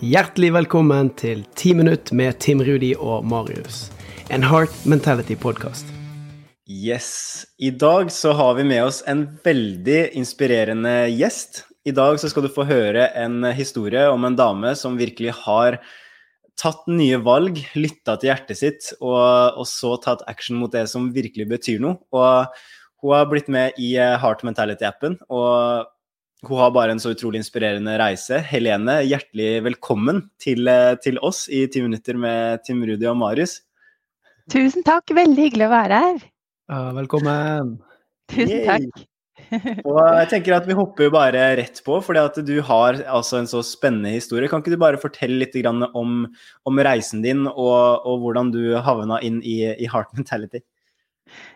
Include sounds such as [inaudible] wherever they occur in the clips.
Hjertelig velkommen til 10 minutt med Tim Rudi og Marius. En Heart Mentality-podkast. Yes. I dag så har vi med oss en veldig inspirerende gjest. I dag så skal du få høre en historie om en dame som virkelig har tatt nye valg, lytta til hjertet sitt, og, og, så tatt action mot det som virkelig betyr noe. Og hun har blitt med i Heart Mentality-appen, og hun har bare en så utrolig inspirerende reise. Helene, hjertelig velkommen til, til oss i Ti minutter med Tim Rudi og Marius. Tusen takk, veldig hyggelig å være her. Ja, velkommen. Tusen takk. [laughs] og jeg tenker at Vi hopper jo bare rett på, fordi du har altså en så spennende historie. Kan ikke du bare fortelle litt om, om reisen din og, og, hvordan du havna inn i, i Heart Mentality?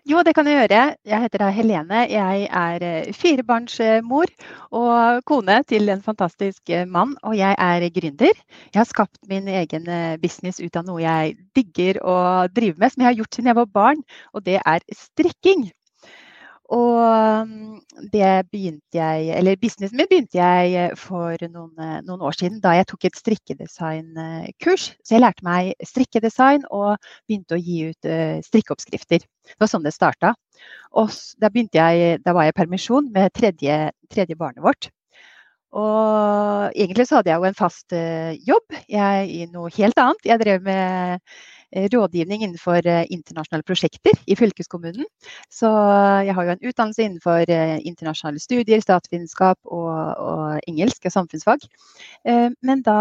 Jo, det kan jeg gjøre. Jeg heter da Helene. Jeg er eh, firebarnsmor og kone til en fantastisk eh, mann. Og jeg er gründer. Jeg har skapt min egen eh, business ut av noe jeg digger å drive med, som jeg har gjort siden jeg var barn, og det er strikking. Og mm, det begynte jeg, eller businessen min begynte jeg eh, for noen, eh, noen, år siden da jeg tok et strikkedesignkurs. Så jeg lærte meg strikkedesign og begynte å gi ut uh, strikkeoppskrifter. Det var sånn det starta. Og da, jeg, da var jeg i permisjon med tredje, tredje barnet vårt. Og egentlig så hadde jeg jo en fast jobb jeg, i noe helt annet. Jeg drev med rådgivning innenfor eh, internasjonale prosjekter i fylkeskommunen. Så jeg har jo en utdannelse innenfor eh, internasjonale studier, statsvitenskap og, og engelsk og samfunnsfag. Men da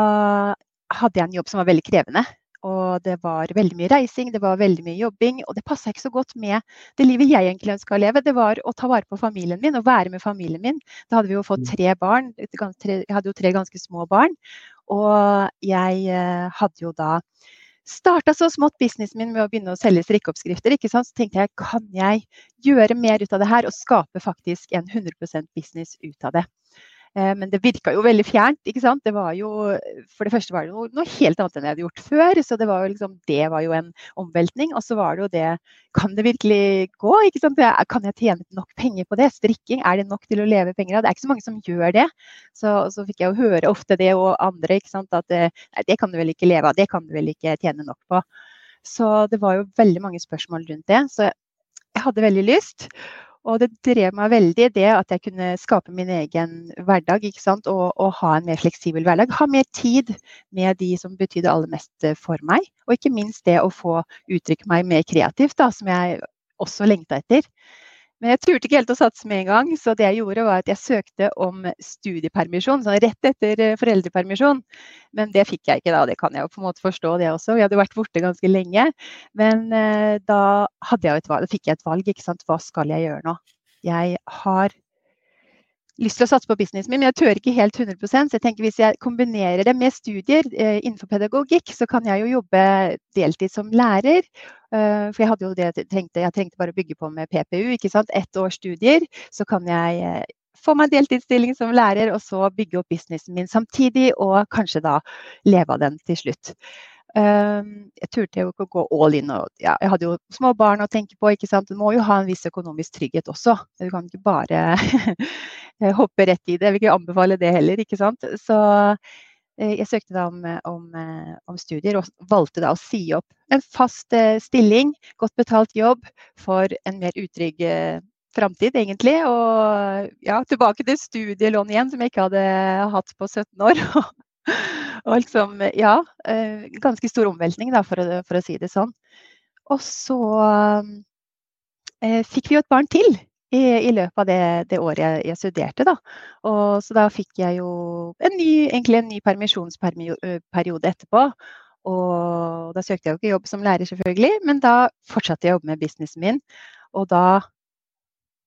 hadde jeg en jobb som var veldig krevende. Og det var veldig mye reising, det var veldig mye jobbing. Og det passa ikke så godt med det livet jeg egentlig ønska å leve. Det var å ta vare på familien min og være med familien min. Da hadde vi jo fått mm. tre barn. Jeg hadde jo tre ganske små barn. Og jeg hadde jo da starta så smått businessen min med å begynne å selge strikkeoppskrifter. ikke sant? Så tenkte jeg kan jeg gjøre mer ut av det her og skape faktisk en 100% business ut av det. Eh, men det virka jo veldig fjernt. ikke sant? Det var jo, For det første var det noe, noe helt annet enn jeg hadde gjort før. Så det var jo liksom, det var jo en omveltning. Og så var det jo det Kan det virkelig gå? ikke sant? Kan jeg tjene nok penger på det? Strikking, er det nok til å leve penger av? Det er ikke så mange som gjør det. Så, så fikk jeg jo høre ofte det og andre ikke sant? at nei, det kan du vel ikke leve av. Det kan du vel ikke tjene nok på. Så det var jo veldig mange spørsmål rundt det. Så jeg hadde veldig lyst. Og det drev meg veldig det at jeg kunne skape min egen hverdag? Og, og, ha en mer fleksibel hverdag. Ha mer tid med de som betydde aller mest for meg. Og ikke minst det å få uttrykke meg mer kreativt, da, som jeg også lengta etter. Men jeg turte ikke helt å satse med en gang, så det jeg gjorde var at jeg søkte om studiepermisjon, sånn rett etter eh, foreldrepermisjon. Men det fikk jeg ikke da, det kan jeg jo på en måte forstå det også. Vi hadde vært borte ganske lenge. Men eh, da jeg valg, fikk jeg et valg, ikke sant. Hva skal jeg gjøre nå? Jeg har lyst til å satse på businessen min, men jeg tør ikke helt 100 Så jeg tenker hvis jeg kombinerer det med studier eh, innenfor pedagogikk, så kan jeg jo jobbe deltid som lærer. Uh, for jeg hadde jo det jeg trengte, jeg trengte bare å bygge på med PPU. ikke sant? Ett års studier, så kan jeg eh, få meg deltidsstilling som lærer, og så bygge opp businessen min samtidig, og kanskje da leve av den til slutt. Ehm, jeg turte jo ikke å gå all in. Og, ja, jeg hadde jo små barn å tenke på. ikke sant? Du må jo ha en viss økonomisk trygghet også. Du kan ikke bare [laughs] hoppe rett i det. Jeg vil ikke anbefale det heller. ikke sant? Så eh, jeg søkte da om, om, eh, om, studier og valgte da å si opp en fast eh, stilling, godt betalt jobb, for en mer utrygg framtid, egentlig. Og ja, tilbake til studielån igjen, som jeg ikke hadde hatt på 17 år. [laughs] og liksom, ja, ganske stor omveltning, da, for, å, for å si det sånn. Og så eh, fikk vi jo et barn til i, i løpet av det, det året jeg, jeg, studerte. Da. Og, så da fikk jeg jo en ny, egentlig en ny permisjonsperiode etterpå. Og da søkte jeg jo ikke jobb som lærer, selvfølgelig, men da fortsatte jeg å jobbe med businessen min. Og da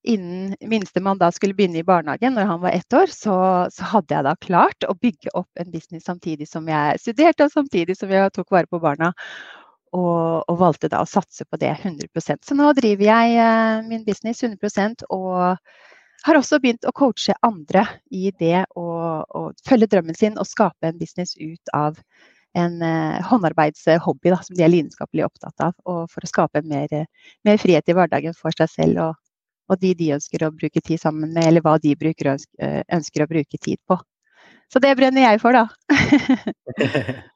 innen minstemann da skulle begynne i barnehagen når han var ett år, så, så, hadde jeg da klart å bygge opp en business samtidig som jeg studerte, og samtidig som jeg tok vare på barna. Og, og valgte da å satse på det 100 Så nå driver jeg eh, min business 100% og har også begynt å coache andre i det å, følge drømmen sin og skape en business ut av en eh, håndarbeidshobby da, som de er lidenskapelig opptatt av. Og for å skape mer, mer frihet i hverdagen for seg selv og, og de de ønsker å bruke tid sammen med, eller hva de ønsker, ønsker å bruke tid på. Så det brenner jeg for, da. [laughs]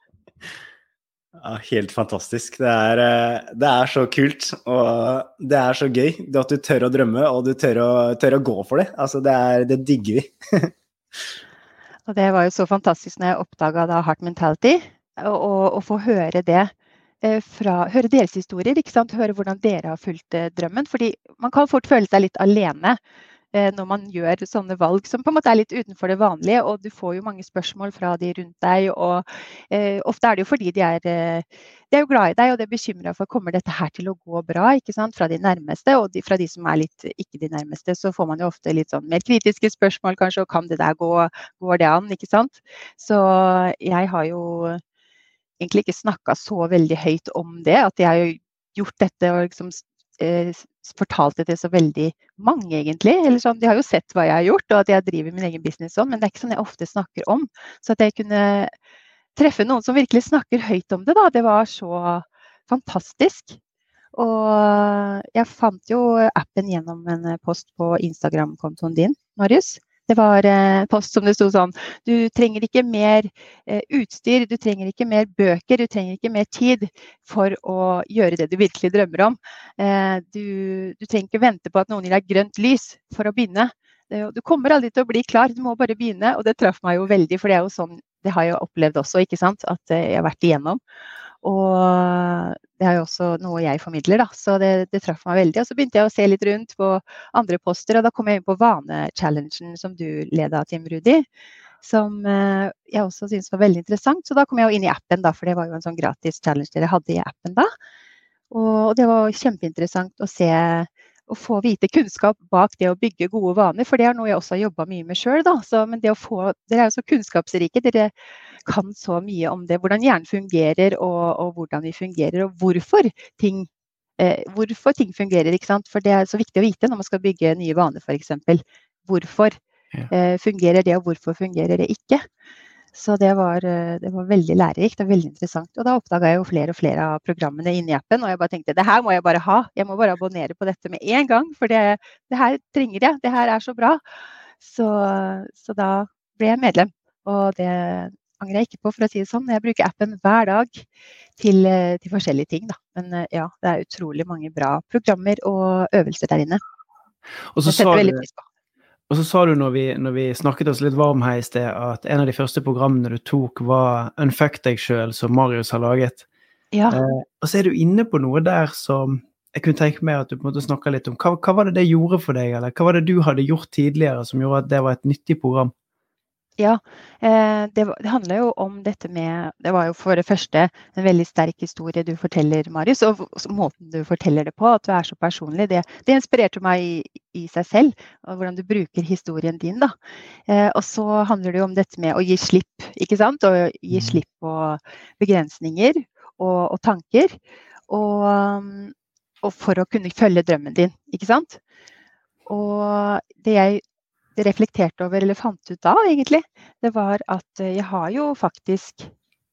ja, helt fantastisk. Det er, eh, det er, så kult, og det er så gøy. At du tør å drømme, og du tør å, tør å gå for det. Altså, det, er, det digger vi. [laughs] og det var jo så fantastisk når jeg oppdaga Heart Mentality, å få høre det eh, fra, høre deres historier, høre hvordan dere har fulgt eh, drømmen. Fordi man kan fort føle seg litt alene når man gjør sånne valg som på en måte er litt utenfor det vanlige. Og du får jo mange spørsmål fra de rundt deg. Og eh, ofte er det jo fordi de er, eh, de er jo glad i deg og de er bekymra for kommer dette her til å gå bra ikke sant? fra de nærmeste. Og de, fra de som er litt ikke de nærmeste, så får man jo ofte litt sånn mer kritiske spørsmål kanskje. Og kan det der gå? Går det an? Ikke sant. Så jeg har jo egentlig ikke snakka så veldig høyt om det. At jeg har gjort dette og liksom eh, fortalt det til så veldig mange, egentlig. Eller sånn, de har jo sett hva jeg har gjort, og at jeg driver min egen business sånn, men det er ikke sånn jeg ofte snakker om. Så at jeg kunne treffe noen som virkelig snakker høyt om det, da, det var så fantastisk. Og jeg fant jo appen gjennom en post på Instagram-kontoen din, Marius. Det var post som det sto sånn Du trenger ikke mer eh, utstyr, du trenger ikke mer bøker, du trenger ikke mer tid for å gjøre det du virkelig drømmer om. Eh, du, du trenger ikke vente på at noen gir deg grønt lys for å begynne. Du kommer aldri til å bli klar, du må bare begynne. Og det traff meg jo veldig, for det er jo sånn det har jeg opplevd også, ikke sant. At jeg har vært igjennom. Og det er jo også noe jeg formidler, da. Så det, det traff meg veldig. Og så begynte jeg å se litt rundt på andre poster, og da kom jeg inn på vanechallengen som du leda, Tim Rudi. Som eh, jeg også syntes var veldig interessant. Så da kom jeg jo inn i appen, da, for det var jo en sånn gratis challenge dere hadde i appen da. Og det var kjempeinteressant å se å få vite kunnskap bak det å bygge gode vaner, for det er noe jeg også har jobba mye med sjøl. Men det å få Dere er jo så kunnskapsrike. Dere kan så mye om det. Hvordan hjernen fungerer, og, og hvordan vi fungerer, og hvorfor ting, eh, hvorfor ting fungerer. ikke sant? For det er så viktig å vite når man skal bygge nye vaner, f.eks. Hvorfor eh, fungerer det, og hvorfor fungerer det ikke. Så det var, eh, det var, veldig lærerikt og veldig interessant. Og da oppdaga jeg jo flere og flere av programmene inni appen, og jeg bare tenkte det her må jeg bare ha. Jeg må bare abonnere på dette med en gang, for det, det her trenger jeg. Det her er så bra. Så, så, da ble jeg medlem. Og det angrer jeg ikke på, for å si det sånn. Jeg bruker appen hver dag til, eh, til forskjellige ting. Da. Men eh, ja, det er utrolig mange bra programmer og øvelser der inne. Og så, sa du, og så sa du når vi, når vi, snakket oss litt varm her i sted, at en av de første programmene du tok, var 'Unfuck deg sjøl', som Marius har laget. Ja. Eh, og så er du inne på noe der som jeg kunne tenke meg at du på en måte snakka litt om. Hva, hva, var det det gjorde for deg, eller hva var det du hadde gjort tidligere som gjorde at det var et nyttig program? Ja, eh, det, handler jo om dette med Det var jo for det første en veldig sterk historie du forteller, Marius. Og måten du forteller det på, at du er så personlig, det, det inspirerte meg i, i, seg selv. Og hvordan du bruker historien din, da. Eh, og så handler det jo om dette med å gi slipp, ikke sant. Å gi mm. slipp på begrensninger og, og tanker. Og, og for å kunne følge drømmen din, ikke sant. Og det jeg reflekterte over, eller fant ut da, egentlig, det var at eh, jeg har jo faktisk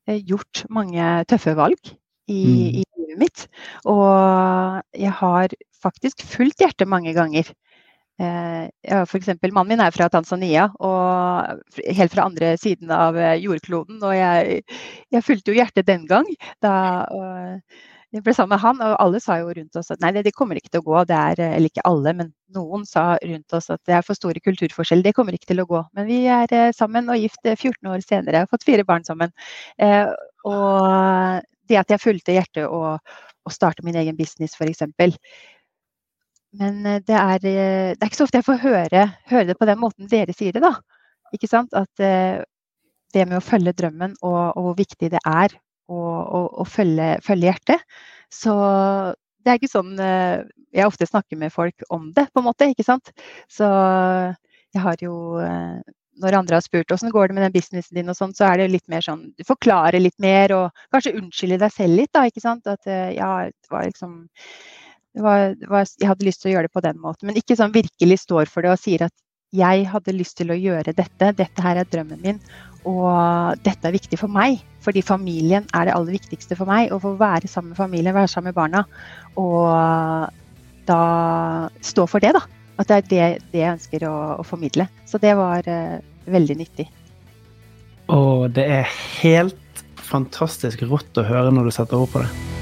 eh, gjort mange tøffe valg i, mm. i livet mitt. Og jeg har faktisk fulgt hjertet mange ganger. Ja, for eksempel, mannen min er fra Tanzania, og helt fra andre siden av jordkloden. Og jeg, jeg fulgte jo hjertet den gang. Da, og, jeg ble sammen med han, og alle sa jo rundt oss at nei, det kommer ikke til å gå. Det er, eller ikke alle, men noen sa rundt oss at det er for store kulturforskjeller. Det kommer ikke til å gå. Men vi er eh, sammen og gift 14 eh, år senere. Har fått fire barn sammen. Eh, og det at jeg fulgte hjertet og, og starte min egen business, f.eks. Men eh, det er, det er, ikke så ofte jeg får høre, høre, det på den måten dere sier det, da. Ikke sant? At eh, det med å følge drømmen og, og hvor viktig det er å, følge, følge, hjertet. Så det er ikke sånn eh, jeg ofte snakker med folk om det, på en måte. ikke sant? Så jeg har jo eh, når andre har spurt åssen går det med den businessen din, og sånn, så er det litt mer sånn Du forklarer litt mer og kanskje unnskylder deg selv litt, da. ikke sant? At eh, ja, det var liksom det var, det var, Jeg hadde lyst til å gjøre det på den måten, men ikke sånn virkelig står for det og sier at jeg hadde lyst til å gjøre dette, dette her er drømmen min, og dette er viktig for meg. Fordi familien er det aller viktigste for meg. Å få være sammen med familien, være sammen med barna. Og da stå for det, da. At det er det, det jeg ønsker å, å, formidle. Så det var uh, veldig nyttig. Og det er helt fantastisk rått å høre når du setter ord på det.